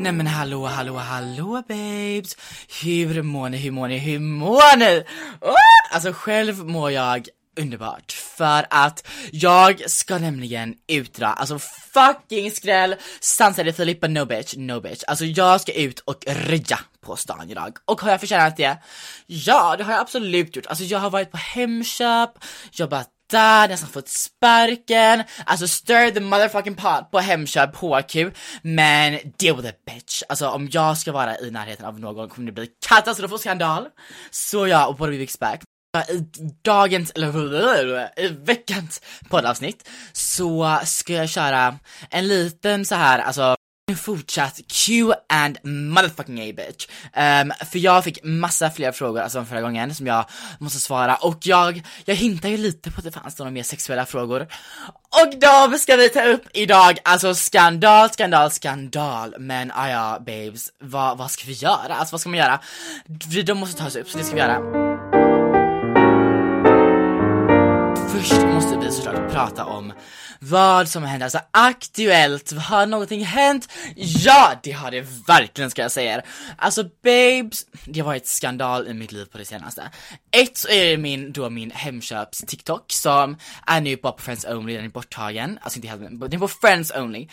Nej men hallå, hallå, hallå babes! Hur mår ni, hur mår ni, hur mår ni? Oh! Alltså själv mår jag underbart för att jag ska nämligen utdra, alltså fucking skräll, sansade Filippa no bitch, no bitch. Alltså jag ska ut och röja på stan idag. Och har jag förtjänat det? Ja, det har jag absolut gjort. Alltså jag har varit på Hemköp, jobbat där, nästan fått sparken, alltså stir the motherfucking pot på Hemköp HQ, men deal with it bitch. Alltså om jag ska vara i närheten av någon kommer det bli katastrof och skandal. Så ja, och what do we expect? I dagens, eller i veckans poddavsnitt så ska jag köra en liten så här, alltså fortsatt Q and motherfucking A bitch. Um, för jag fick massa fler frågor alltså förra gången som jag måste svara och jag, jag hintar ju lite på att det fanns några mer sexuella frågor. Och de ska vi ta upp idag, alltså skandal, skandal, skandal. Men ah, aja babes, vad, vad ska vi göra? Alltså vad ska man göra? De måste tas upp, så det ska vi göra. Först måste vi såklart prata om vad som händer, alltså aktuellt, har någonting hänt? Ja, det har det verkligen ska jag säga er Alltså babes, det har varit skandal i mitt liv på det senaste. Ett så är det min, då min Hemköps TikTok som är nu bara på Friends Only, den är borttagen, alltså inte helt, den är på Friends Only.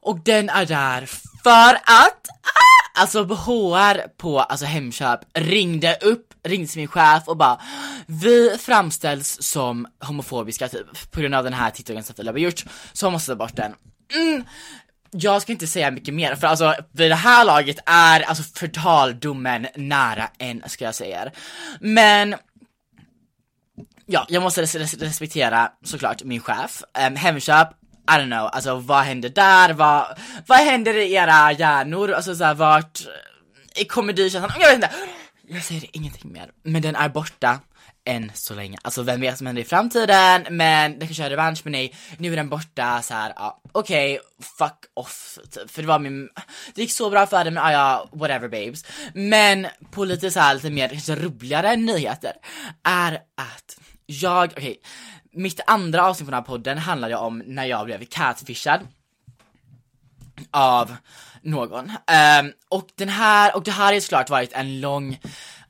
Och den är där för att, ah, alltså HR på alltså Hemköp ringde upp, ringde till min chef och bara Vi framställs som homofobiska typ, på grund av den här TikToken som Filip har gjort, så måste ta bort den. Mm. Jag ska inte säga mycket mer, för alltså vid det här laget är alltså förtaldomen nära en, ska jag säga. Men Ja, jag måste res respektera såklart min chef. Um, Hemköp i don't know, alltså vad händer där? Vad, vad händer i era hjärnor? Alltså såhär vart, i komedikänslan, jag vet inte. Jag säger ingenting mer, men den är borta än så länge. Alltså vem vet vad som händer i framtiden, men den kanske har revansch med nej, nu är den borta så här, ja, okej, okay, fuck off. Typ. För det var min, det gick så bra för den, men ja, ja, whatever babes. Men på lite så här, lite mer kanske roligare nyheter är att jag, okej, okay, mitt andra avsnitt på den här podden handlade om när jag blev catfishad av någon. Um, och den här, och det här har såklart varit en lång,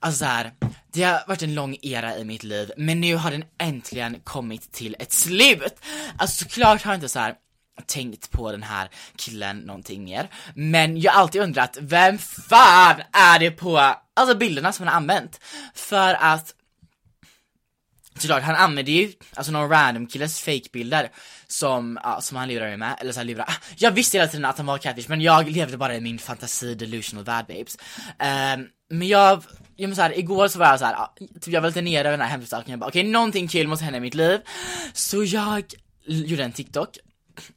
alltså så här, det har varit en lång era i mitt liv, men nu har den äntligen kommit till ett slut. Alltså såklart har jag inte så här tänkt på den här killen någonting mer, men jag har alltid undrat, vem fan är det på, alltså bilderna som han har använt? För att Såklart, han använder ju alltså någon random killes fakebilder som, ja, som han lurar mig med, eller såhär lurar, jag visste hela tiden att han var catfish men jag levde bara i min fantasi delusional bad babes. Um, men jag, jag men så här, igår så var jag såhär, ja, typ jag var lite nere över den här hemsökningen, jag bara okej okay, någonting kul måste hända i mitt liv. Så jag gjorde en TikTok,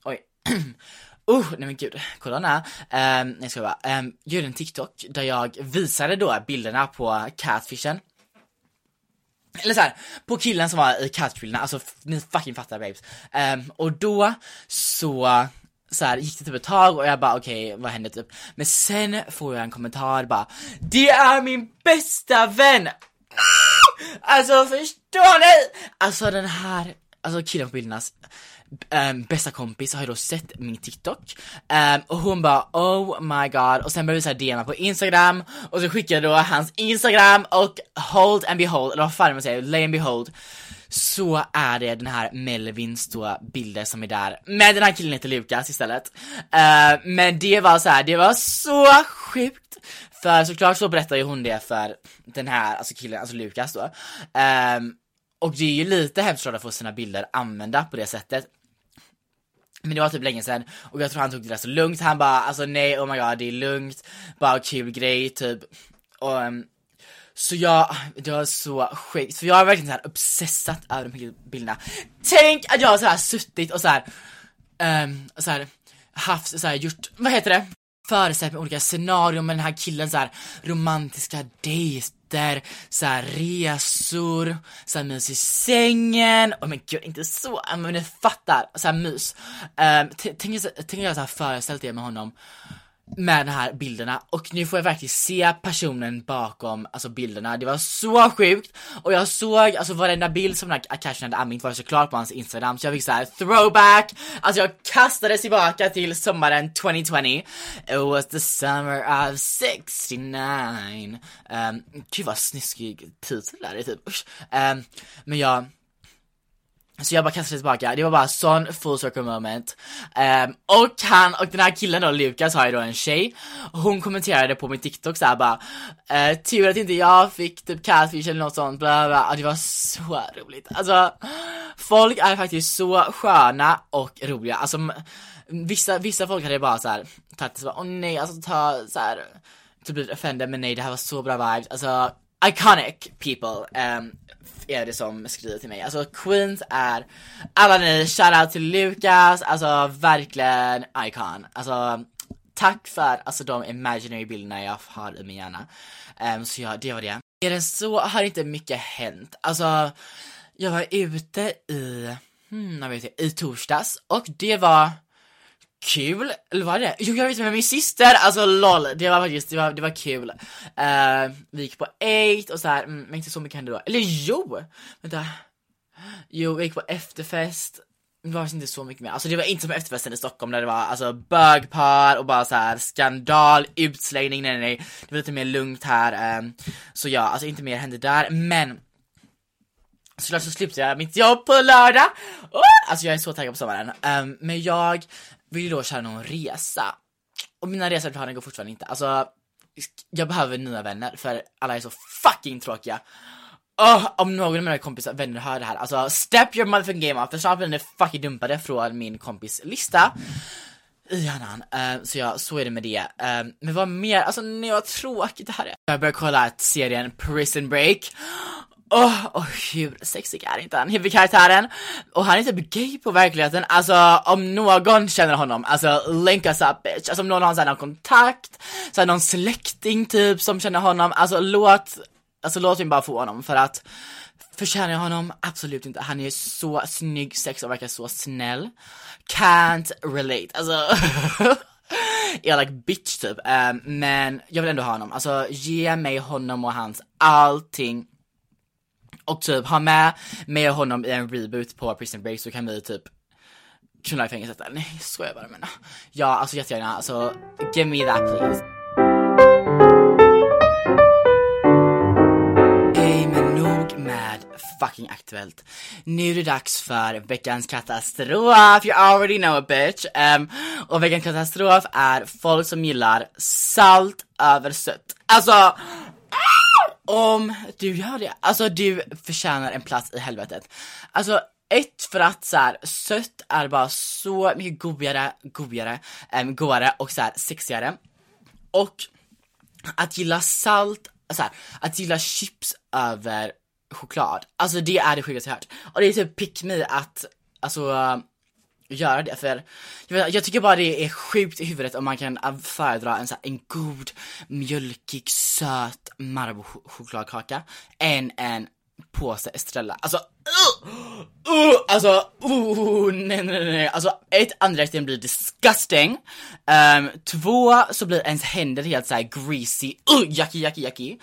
oj. Oh, nej men gud, kolla den här Um, jag ska bara, um, gjorde en TikTok där jag visade då bilderna på catfishen eller så här, på killen som var i couchbilderna, alltså ni fucking fattar babes. Um, och då så, så här, gick det typ ett tag och jag bara okej, vad hände typ? Men sen får jag en kommentar bara Det är min bästa vän! Ah! Alltså förstår ni? Alltså den här, alltså killen på bildernas um, bästa kompis har ju då sett min TikTok um, och hon bara oh my god och sen började vi såhär DMa på Instagram och så skickade jag då hans Instagram och hold and behold, eller vad fan man säger, lay and behold så är det den här Melvins då bilder som är där, med den här killen heter Lukas istället. Uh, men det var så här, det var så sjukt! För såklart så berättar ju hon det för den här, alltså killen, alltså Lukas då. Ehm, och det är ju lite hemskt att få sina bilder använda på det sättet. Men det var typ länge sedan och jag tror han tog det där så lugnt, han bara alltså nej oh my god det är lugnt, bara kul grej typ. Och, um, så jag, det var så sjukt, för jag är verkligen såhär obsessat över de här bilderna. Tänk att jag har så här suttit och så här, um, så här haft så här gjort, vad heter det? Föreställt mig olika scenarion med den här killen så här romantiska dejter, så här resor, så här mys i sängen, oh men gud inte så, men ni fattar, så här mys. Um, tänk tänk jag så här föreställt det med honom med de här bilderna och nu får jag verkligen se personen bakom alltså bilderna, det var så sjukt och jag såg alltså varenda bild som den här Cashen hade använt var såklart på hans instagram. Så jag fick såhär throwback, alltså jag kastades tillbaka till sommaren 2020 It was the summer of 69 um, ehm, Gud vad snuskig titel där är typ, usch. Um, men jag så jag bara kastade tillbaka, det var bara sån full circle moment. Um, och han, och den här killen då, Lukas har ju då en tjej, hon kommenterade på min TikTok såhär bara uh, Tur att inte jag fick typ catfish eller något sånt, bla bla, och det var så roligt. Alltså, folk är faktiskt så sköna och roliga, alltså vissa, vissa folk hade bara såhär tagit så bara, åh nej, alltså ta såhär, typ blivit offended, men nej det här var så bra vibes, alltså iconic people. Um, är det som skriver till mig. Alltså Queens är, alla ni, shoutout till Lukas, alltså verkligen icon. Alltså tack för alltså de imaginary bilderna jag har i min hjärna. Um, så ja, det var det. Är det så har inte mycket hänt. Alltså, jag var ute i, hmm, vad vet jag, i torsdags och det var kul, eller var det? Jo jag vet med min syster, alltså LOL, det var faktiskt, det var, det var kul. Uh, vi gick på 8 och så här, mm, men inte så mycket hände då. Eller jo! Vänta. Jo, vi gick på efterfest. Det var inte så mycket mer, alltså det var inte som efterfesten i Stockholm där det var alltså bögpar och bara så här skandal, utslängning, nej nej nej. Det var lite mer lugnt här, um, så ja, alltså inte mer hände där, men Såklart så slutade jag mitt jobb på lördag! Oh! Alltså jag är så taggad på sommaren. Um, men jag vill ju då köra någon resa. Och mina reseplaner går fortfarande inte. Alltså, jag behöver nya vänner för alla är så fucking tråkiga. Oh, om någon av mina kompisar, vänner hör det här, alltså step your motherfucking game up för snart blir ni fucking dumpade från min kompis lista i hjärnan. Uh, eh, så ja, så är det med det. Uh, men vad mer, alltså nej vad tråkigt det här är. Jag börjar kolla serien Prison Break. Åh, oh, oh, hur sexig är inte han, huvudkaraktären? Och han är typ gay på verkligheten, alltså om någon känner honom, alltså link us up bitch, alltså om någon har så här, någon kontakt, så här, någon släkting typ som känner honom, alltså låt, alltså låt mig bara få honom för att Förtjänar jag honom? Absolut inte. Han är så snygg, sex och verkar så snäll. Can't relate, alltså är like bitch typ. Um, men jag vill ändå ha honom. Alltså ge mig honom och hans allting och typ ha med mig och honom i en reboot på Prison Break så kan vi typ knulla i fängelset. Nej, jag skojar bara men ja, alltså jättegärna, alltså give me that please. Okej, men nog med fucking aktuellt. Nu är det dags för veckans katastrof, you already know a bitch. Um, och veckans katastrof är folk som gillar salt över sött. Alltså, ah! Om du gör det, alltså du förtjänar en plats i helvetet. Alltså ett, för att så här, sött är bara så mycket godare, godare, äm, godare och så här, sexigare. Och att gilla salt, så här, att gilla chips över choklad, alltså det är det sjukaste jag hört. Och det är typ pick me att, alltså göra det för jag, jag tycker bara det är sjukt i huvudet om man kan föredra en, så här, en god mjölkig söt Marabou chokladkaka än en påse Estrella. Alltså, uh, uh, alltså, uh, nej, nej, nej, alltså ett, andedräkten blir disgusting. Um, två, så blir ens händer helt såhär greasy, uh, yucky, yucky, yucky.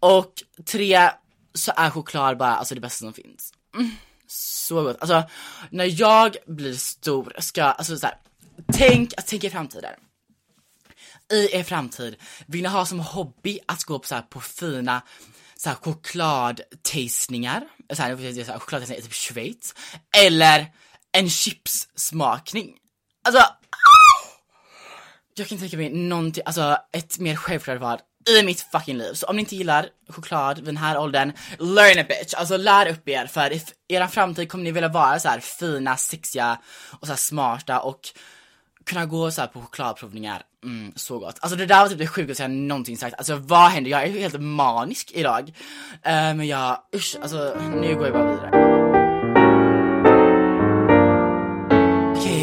Och tre, så är choklad bara alltså det bästa som finns. Mm, så gott. Alltså, när jag blir stor ska, alltså såhär, tänk, alltså, tänk i framtiden. I er framtid, vill ni ha som hobby att gå på, så här, på fina så här, chokladtastningar, så här, så här, chokladtastningar i typ Schweiz, eller en chipssmakning. Alltså, jag kan tänka mig någonting, alltså ett mer självklart val i mitt fucking liv. Så om ni inte gillar choklad vid den här åldern, learn a bitch. Alltså lär upp er för i er framtid kommer ni vilja vara så här fina, sexiga och så här smarta och kunna gå så på chokladprovningar, mm, så gott. Alltså det där var typ det sjukaste jag någonsin sagt. Alltså vad händer? Jag är helt manisk idag. Uh, men jag, usch, alltså nu går jag bara vidare.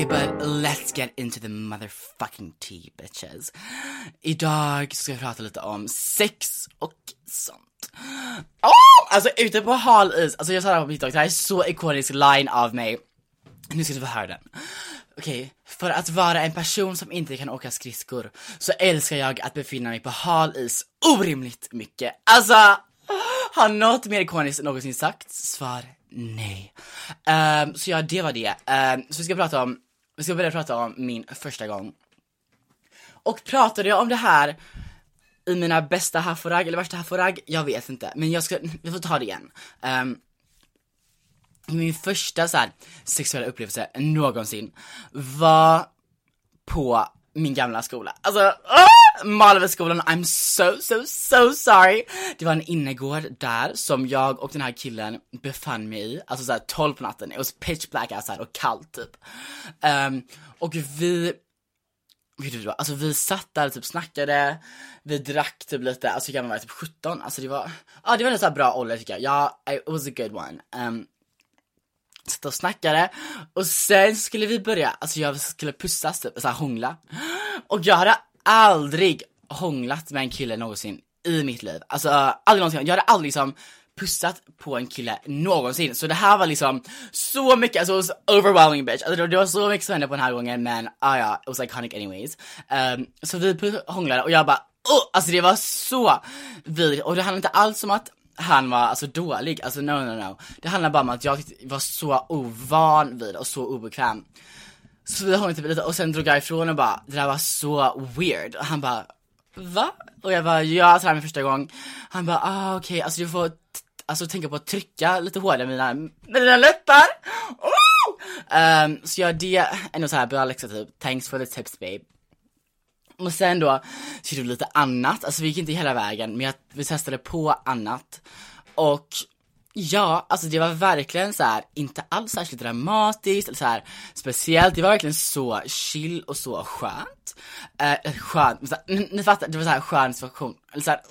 Okay, but let's get into the motherfucking tea bitches. Idag ska jag prata lite om sex och sånt. Oh! Alltså ute på hal is, alltså jag sa det här på TikTok, det här är så ikonisk line av mig. Nu ska du få höra den. Okej, okay. för att vara en person som inte kan åka skridskor så älskar jag att befinna mig på hal is orimligt mycket. Alltså, har något mer ikoniskt någonsin sagts? Svar nej. Um, så ja, det var det. Um, så vi ska prata om, vi ska börja prata om min första gång. Och pratade jag om det här i mina bästa haforag eller värsta haforag, Jag vet inte, men jag ska, vi får ta det igen. Um, min första så här, sexuella upplevelse någonsin var på min gamla skola. Alltså, oh! Malmöskolan, I'm so, so, so sorry. Det var en innergård där som jag och den här killen befann mig i, alltså såhär 12 på natten, it was pitch black outside och kallt typ. Um, och vi, vet du vad, alltså vi satt där och typ snackade, vi drack typ lite, alltså hur gammal var jag? Typ 17, alltså det var, ja ah, det var en sån här bra ålder tycker jag, ja, it was a good one. Um, Satt och snackade och sen skulle vi börja, alltså jag skulle pussas typ, såhär hångla. Och jag hade aldrig hånglat med en kille någonsin i mitt liv. Alltså aldrig någonsin, jag hade aldrig liksom pussat på en kille någonsin. Så det här var liksom så mycket, alltså it was overwhelming bitch. Alltså det var så mycket som hände på den här gången men ah, ja, it was iconic anyways. Um, så vi hånglade och jag bara oh, alltså det var så vidrigt och det handlade inte alls om att han var alltså dålig, alltså no no no. Det handlar bara om att jag var så ovan vid och så obekväm. Så vi hånglade typ lite och sen drog jag ifrån och bara, det där var så weird. Och han bara, va? Och jag bara, ja, så här min första gång. Han bara, ah okej, okay. alltså du får alltså tänka på att trycka lite hårdare med dina, med dina läppar. Oh! Um, så jag det ändå såhär bra läxa typ, thanks for the tips babe. Och sen då så gjorde vi lite annat, alltså vi gick inte hela vägen men jag, vi testade på annat. Och ja, alltså det var verkligen så här, inte alls särskilt dramatiskt eller så här speciellt, det var verkligen så chill och så skönt. Eh, skönt, så här, ni, ni fattar, det var så här skön situation, eller så här,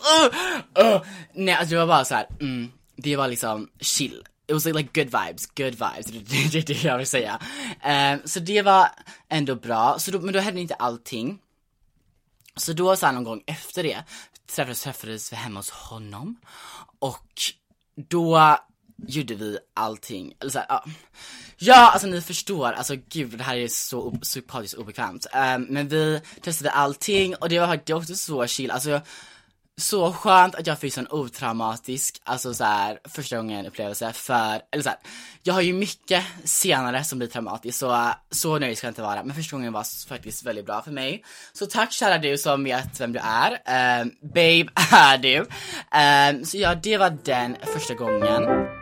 uh, uh. nej alltså det var bara så här, mm, det var liksom chill. It was like good vibes, good vibes, det är det jag vill säga. Eh, så det var ändå bra, så då, men då hände inte allting. Så då så här, någon gång efter det träffades, träffades vi hemma hos honom och då gjorde vi allting, eller så här, ja. Ja, alltså ni förstår, alltså gud det här är så psykopatiskt obekvämt. Um, men vi testade allting och det var, det var också så chill, alltså så skönt att jag fick sån otraumatisk, alltså så här, första gången upplevelse för, eller så här, jag har ju mycket senare som blir traumatiskt så, så nöjd ska jag inte vara, men första gången var faktiskt väldigt bra för mig. Så tack kära du som vet vem du är, um, babe är du. Um, så ja, det var den första gången.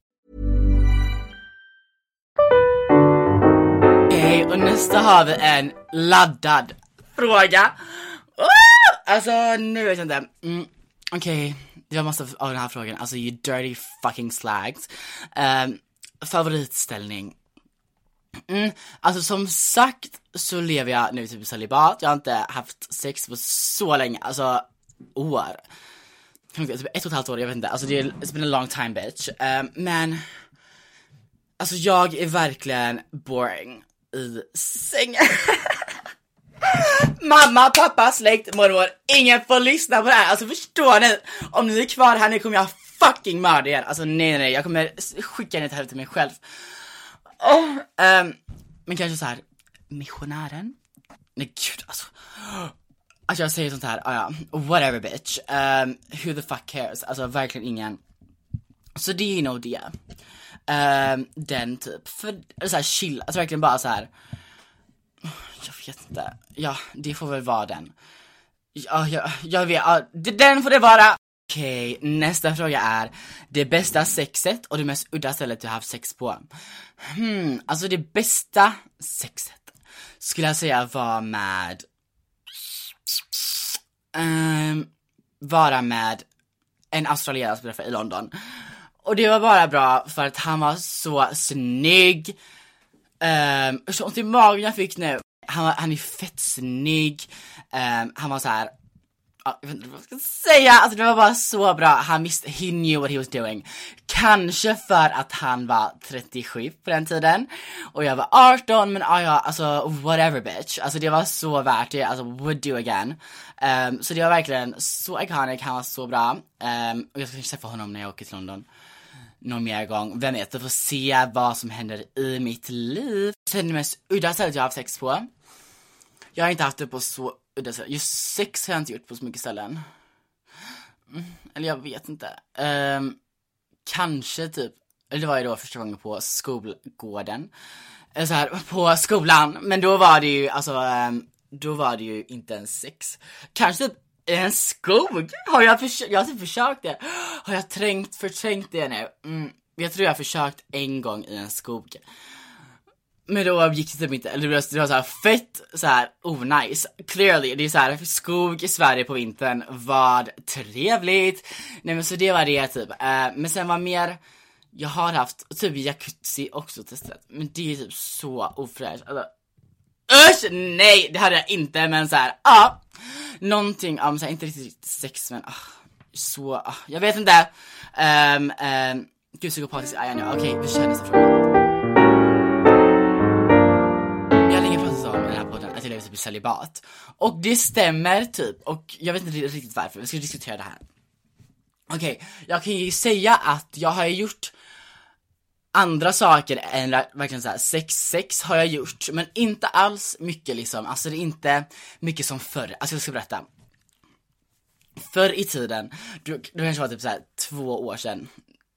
Okej, och nästa har vi en laddad fråga. Oh! Alltså, nu vet jag inte. Mm, Okej, det var massa av den här frågan. Alltså, you dirty fucking slags. Um, favoritställning. Mm, alltså som sagt så lever jag nu typ i celibat. Jag har inte haft sex på så länge, alltså år. Typ ett och ett halvt år, jag vet inte. Alltså det är, it's been a long time bitch. Um, men, alltså jag är verkligen boring i sängen. Mamma, pappa, släkt, mormor, ingen får lyssna på det här. Alltså förstår ni? Om ni är kvar här nu kommer jag fucking mörda er. Alltså nej nej, nej. jag kommer skicka ner till mig själv. Oh, um, men kanske så här, missionären? Nej gud alltså. Alltså jag säger sånt här, ah, ja, whatever bitch. Um, who the fuck cares? Alltså verkligen ingen. Så det är nog det. Ehm, den typ, för så här chill, alltså verkligen bara så här. Jag vet inte, ja det får väl vara den. Ja, jag, jag vet, ja, det- den får det vara. Okej, nästa fråga är det bästa sexet och det mest udda stället du har haft sex på. Hmm, alltså det bästa sexet skulle jag säga var med ehm, vara med en australienare som träffade i London. Och det var bara bra för att han var så snygg. Um, så ont i magen jag fick nu. Han, var, han är fett snygg. Um, han var så här. jag vet inte vad jag ska säga, alltså det var bara så bra. Han visste, he knew what he was doing. Kanske för att han var 37 på den tiden. Och jag var 18, men ah, ja, alltså whatever bitch. Alltså det var så värt det, alltså would do again. Um, så det var verkligen så iconic, han var så bra. Och jag ska kanske träffa honom när jag åker till London någon mer gång. Vem vet, vi får se vad som händer i mitt liv. Sen det mest udda stället jag har haft sex på. Jag har inte haft det på så udda ställen. Just sex har jag inte gjort på så mycket ställen. Mm, eller jag vet inte. Um, kanske typ, eller det var ju då första gången på skolgården. Eh, så här, på skolan. Men då var det ju, alltså, um, då var det ju inte ens sex. Kanske typ i en skog? Har jag försökt, jag har typ försökt det. Har jag trängt, förträngt det nu? Mm, jag tror jag har försökt en gång i en skog. Men då gick det typ inte, eller det var, såhär fett såhär onajs. onajs. Clearly, det är såhär skog i Sverige på vintern, vad trevligt. Nej men så det var det typ. Eh, men sen var mer, jag har haft typ jacuzzi också testat, men det är typ så ofräscht. Alltså, Usch, nej det hade jag inte men så här, ja. Någonting om så här, inte riktigt sex men ah, så, ah, jag vet inte. Um, um, gud psykopatisk är jag nu, okej vi kör nästa fråga. Jag har länge pratat om i den här podden att jag lever typ i celibat. Och det stämmer typ, och jag vet inte riktigt varför, vi ska diskutera det här. Okej, jag kan ju säga att jag har ju gjort andra saker än verkligen såhär sex, sex har jag gjort, men inte alls mycket liksom, alltså det är inte mycket som förr, alltså jag ska berätta. Förr i tiden, då, då kanske var typ såhär två år sedan,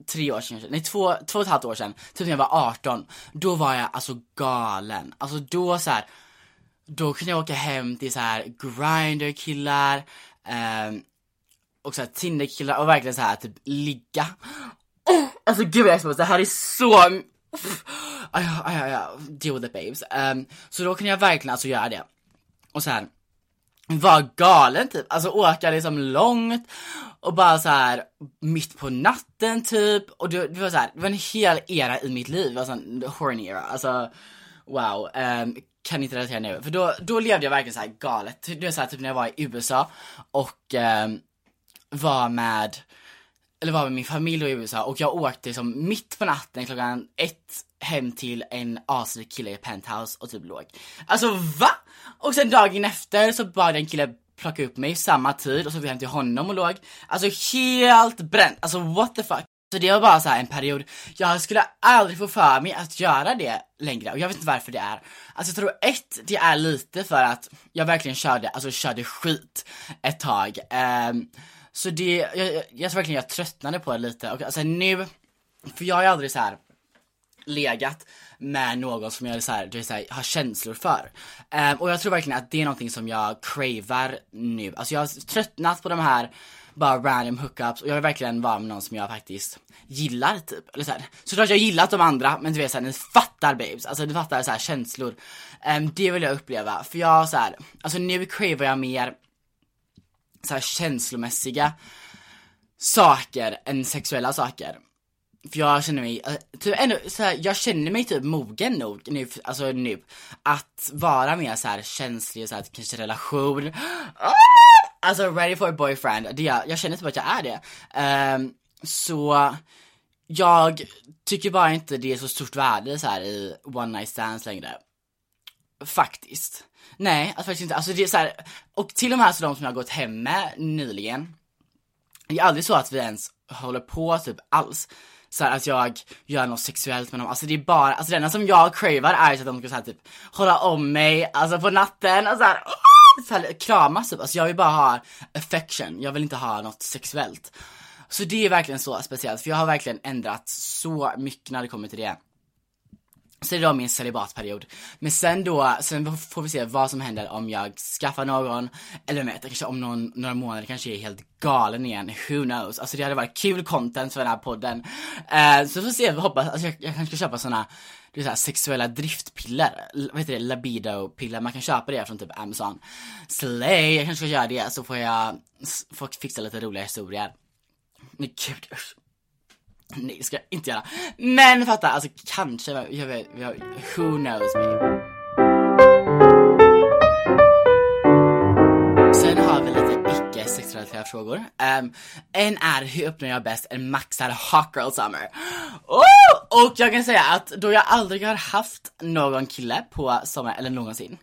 tre år sedan, nej två, två och ett halvt år sedan, typ när jag var 18, då var jag alltså galen. Alltså då så här, då kunde jag åka hem till så här grinder killar, ehm, och så här Tinder-killar och verkligen så här typ ligga. Alltså gud jag är det här är så... Aj, aj, aj, aj, deal with it babes. Um, så då kunde jag verkligen alltså göra det. Och sen, var galen typ, alltså åka liksom långt och bara så här mitt på natten typ. Och det, det var så här, det var en hel era i mitt liv, alltså en horny era, alltså wow, um, kan inte relatera nu, för då, då levde jag verkligen så här galet, det var så här, typ när jag var i USA och um, var med eller var med min familj då i USA och jag åkte liksom mitt på natten klockan ett hem till en asrik kille i penthouse och typ låg. Alltså va? Och sen dagen efter så bad jag en kille plocka upp mig samma tid och så åkte jag hem till honom och låg. Alltså helt bränt, alltså what the fuck. Så det var bara så här en period, jag skulle aldrig få för mig att göra det längre och jag vet inte varför det är. Alltså jag tror ett, det är lite för att jag verkligen körde, alltså körde skit ett tag. Um, så det, jag, jag tror verkligen jag tröttnade på det lite och alltså nu, för jag har ju aldrig så här legat med någon som jag så här, det så här, har känslor för. Um, och jag tror verkligen att det är någonting som jag cravar nu. Alltså jag har tröttnat på de här bara random hookups och jag vill verkligen vara med någon som jag faktiskt gillar typ. Eller så här. Såklart jag gillat de andra men du vet såhär, ni fattar babes, alltså du fattar så här, känslor. Um, det vill jag uppleva, för jag så här, alltså nu cravar jag mer så här, känslomässiga saker än sexuella saker. För jag känner mig, eh, typ ändå, så här, jag känner mig typ mogen nog nu, alltså nu, att vara mer så här känslig och så här, kanske relation. Ah! Alltså ready for a boyfriend, det, jag, jag känner typ att jag är det. Um, så jag tycker bara inte det är så stort värde så här i one night stands längre. Faktiskt. Nej, alltså faktiskt inte. Alltså det är så här, och till och med alltså de som jag har gått hem med nyligen. Det är aldrig så att vi ens håller på typ alls. Så här, att jag gör något sexuellt med dem, alltså det är bara, alltså det enda som jag cravar är att de ska så här, typ hålla om mig, alltså på natten och så här, så här kramas typ, alltså jag vill bara ha affection, jag vill inte ha något sexuellt. Så det är verkligen så speciellt, för jag har verkligen ändrat så mycket när det kommer till det. Så det är då min celibatperiod. Men sen då, sen får vi se vad som händer om jag skaffar någon, eller vem vet, kanske om någon, några månader kanske jag är helt galen igen, who knows. Alltså det hade varit kul content för den här podden. Uh, så vi får se, vi hoppas, alltså jag, jag kanske ska köpa såna, det är så här, sexuella driftpiller, vad heter det, libido-piller, man kan köpa det från typ Amazon. Slay, jag kanske ska göra det så får jag, får fixa lite roliga historier. Men gud usch. Nej det ska jag inte göra. Men fatta, alltså kanske, jag vet, jag, who knows me. Sen har vi lite icke sexrelaterade frågor. Um, en är hur uppnår jag bäst en maxad hot girl summer? Oh! Och jag kan säga att då jag aldrig har haft någon kille på sommar eller någonsin.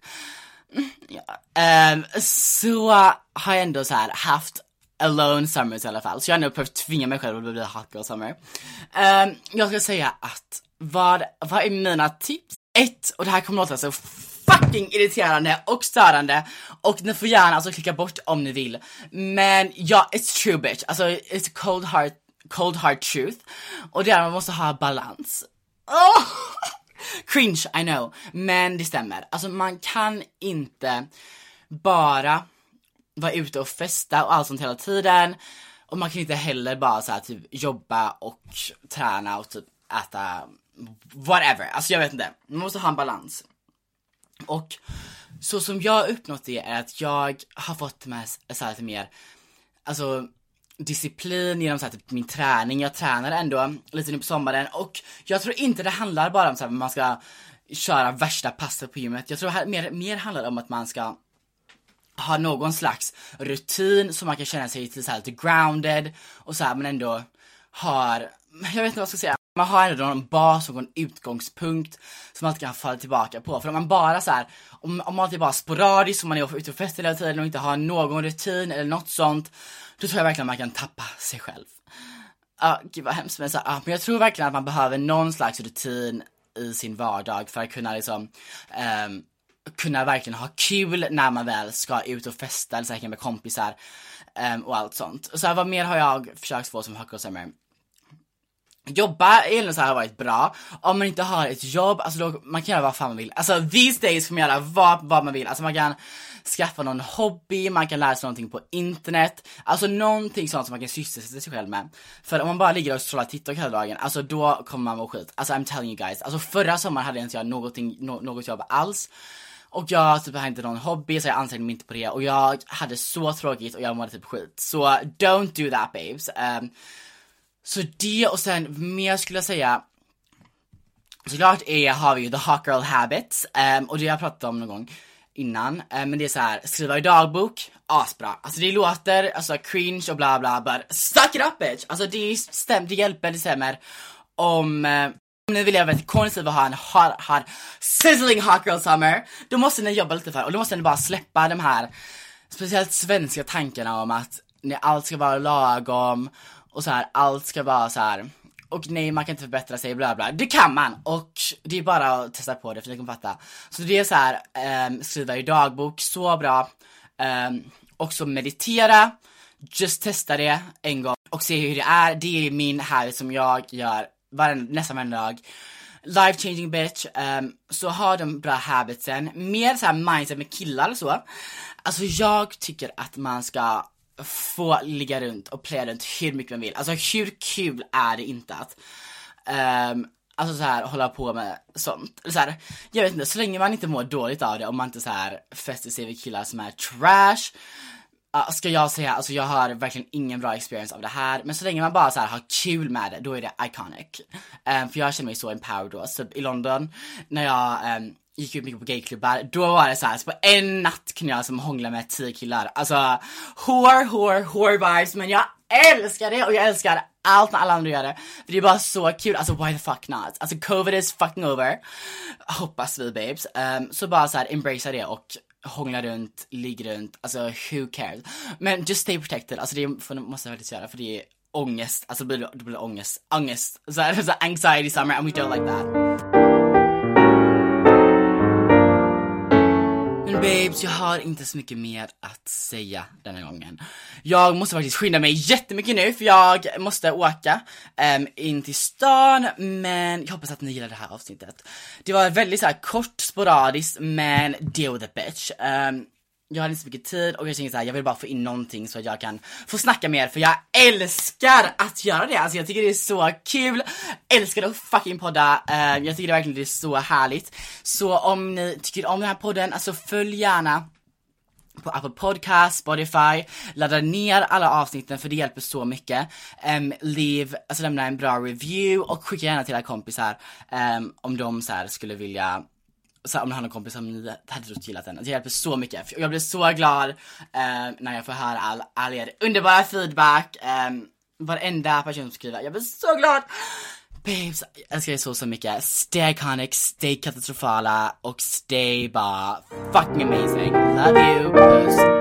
Mm, ja, um, så har jag ändå så här haft alone summers i alla fall. Så jag har nog behövt tvinga mig själv att bli hot girl summer. Um, jag ska säga att vad, vad är mina tips? Ett, och det här kommer låta så fucking irriterande och störande och ni får gärna alltså klicka bort om ni vill. Men ja, it's true bitch. Alltså it's cold heart, cold heart truth. Och det är att man måste ha balans. Oh! Cringe, I know. Men det stämmer. Alltså man kan inte bara vara ute och festa och allt sånt hela tiden. Och man kan inte heller bara så här, typ jobba och träna och typ äta whatever. Alltså jag vet inte. Man måste ha en balans. Och så som jag har uppnått det är att jag har fått med så här, lite mer, alltså disciplin genom så här, typ min träning. Jag tränar ändå lite nu på sommaren och jag tror inte det handlar bara om så här, man ska köra värsta passet på gymmet. Jag tror mer, mer handlar om att man ska ha någon slags rutin så man kan känna sig lite, så här, lite grounded och så här, men ändå har, jag vet inte vad jag ska säga, man har ändå någon bas och en utgångspunkt som man alltid kan falla tillbaka på. För om man bara så här, om, om man alltid bara sporadiskt, om man är ute och festar hela tiden och inte har någon rutin eller något sånt, då tror jag verkligen man kan tappa sig själv. Ja, uh, gud vad hemskt men så, uh, men jag tror verkligen att man behöver någon slags rutin i sin vardag för att kunna liksom um, kunna verkligen ha kul när man väl ska ut och festa eller säkert med kompisar um, och allt sånt. Så här, vad mer har jag försökt få som Huckle Summer? Jobba eller så här har varit bra. Om man inte har ett jobb, alltså då, man kan göra vad fan man vill. Alltså these days kan man göra vad, vad man vill. Alltså man kan skaffa någon hobby, man kan lära sig någonting på internet. Alltså någonting sånt som man kan sysselsätta sig själv med. För om man bara ligger och scrollar TikTok hela dagen, alltså då kommer man må skit. Alltså I'm telling you guys. Alltså förra sommaren hade jag inte jag någonting, no, något jobb alls. Och jag typ har inte någon hobby så jag ansträngde mig inte på det och jag hade så tråkigt och jag mådde typ skit. Så don't do that babes. Um, så det och sen mer skulle jag säga Såklart är, har vi ju the hot girl habits um, och det har jag pratat om någon gång innan. Um, men det är så här, skriva i dagbok, asbra. Alltså det låter alltså cringe och bla bla but suck it up bitch! Alltså det stämmer, det hjälper, det stämmer. Om eh, nu om ni vill leva ett konstigt och ha en hot, hot, sizzling hot girl summer, då måste ni jobba lite för och då måste ni bara släppa de här speciellt svenska tankarna om att allt ska vara lagom och så här, allt ska vara så här. och nej man kan inte förbättra sig bla bla. Det kan man och det är bara att testa på det för ni kommer fatta. Så det är så här, um, skriva i dagbok, så bra. Um, också meditera, just testa det en gång och se hur det är. Det är min här som jag gör varje, nästan varje dag. Life changing bitch, um, så har de bra habitsen, mer såhär mindset med killar och så. Alltså jag tycker att man ska få ligga runt och playa runt hur mycket man vill. Alltså hur kul är det inte att um, Alltså så här hålla på med sånt. Så här, jag vet inte, så länge man inte mår dåligt av det, om man inte så här fäster sig vid killar som är trash. Uh, ska jag säga, alltså jag har verkligen ingen bra experience av det här, men så länge man bara så här, har kul med det, då är det iconic. Um, för jag känner mig så empowered då, så i London, när jag um, gick ut mycket på gayklubbar, då var det så här, så på en natt kunde jag som hångla med tio killar. Alltså, whore, whore, whore vibes, men jag älskar det och jag älskar allt när alla andra gör det. För det är bara så kul, alltså why the fuck not? Alltså covid is fucking over. Hoppas vi babes. Um, så bara så här, embracea det och hångla runt, ligg runt, alltså who cares? Men just stay protected, alltså det måste jag faktiskt göra för det är ångest, alltså det blir, det blir ångest, ångest, så, här, så anxiety summer and we don't like that. Babes, jag har inte så mycket mer att säga denna gången. Jag måste faktiskt skynda mig jättemycket nu för jag måste åka um, in till stan, men jag hoppas att ni gillar det här avsnittet. Det var väldigt så här, kort, sporadiskt, men deal with the bitch. Um, jag har inte så mycket tid och jag tänker såhär, jag vill bara få in någonting så att jag kan få snacka mer för jag älskar att göra det. Alltså jag tycker det är så kul, älskar att fucking podda, uh, jag tycker det verkligen det är så härligt. Så om ni tycker om den här podden, alltså följ gärna på Apple Podcast, Spotify, ladda ner alla avsnitten för det hjälper så mycket. Um, leave, alltså lämna en bra review och skicka gärna till era kompisar um, om de så skulle vilja så om han har någon kompis som ni hade trott gillat den. Det alltså, hjälper så mycket. Jag blir så glad eh, när jag får höra all, all er underbara feedback. Eh, varenda person som skriver. Jag blir så glad! Babes, jag älskar er så så mycket. Stay iconic, stay katastrofala och stay bara fucking amazing. Love you, puss.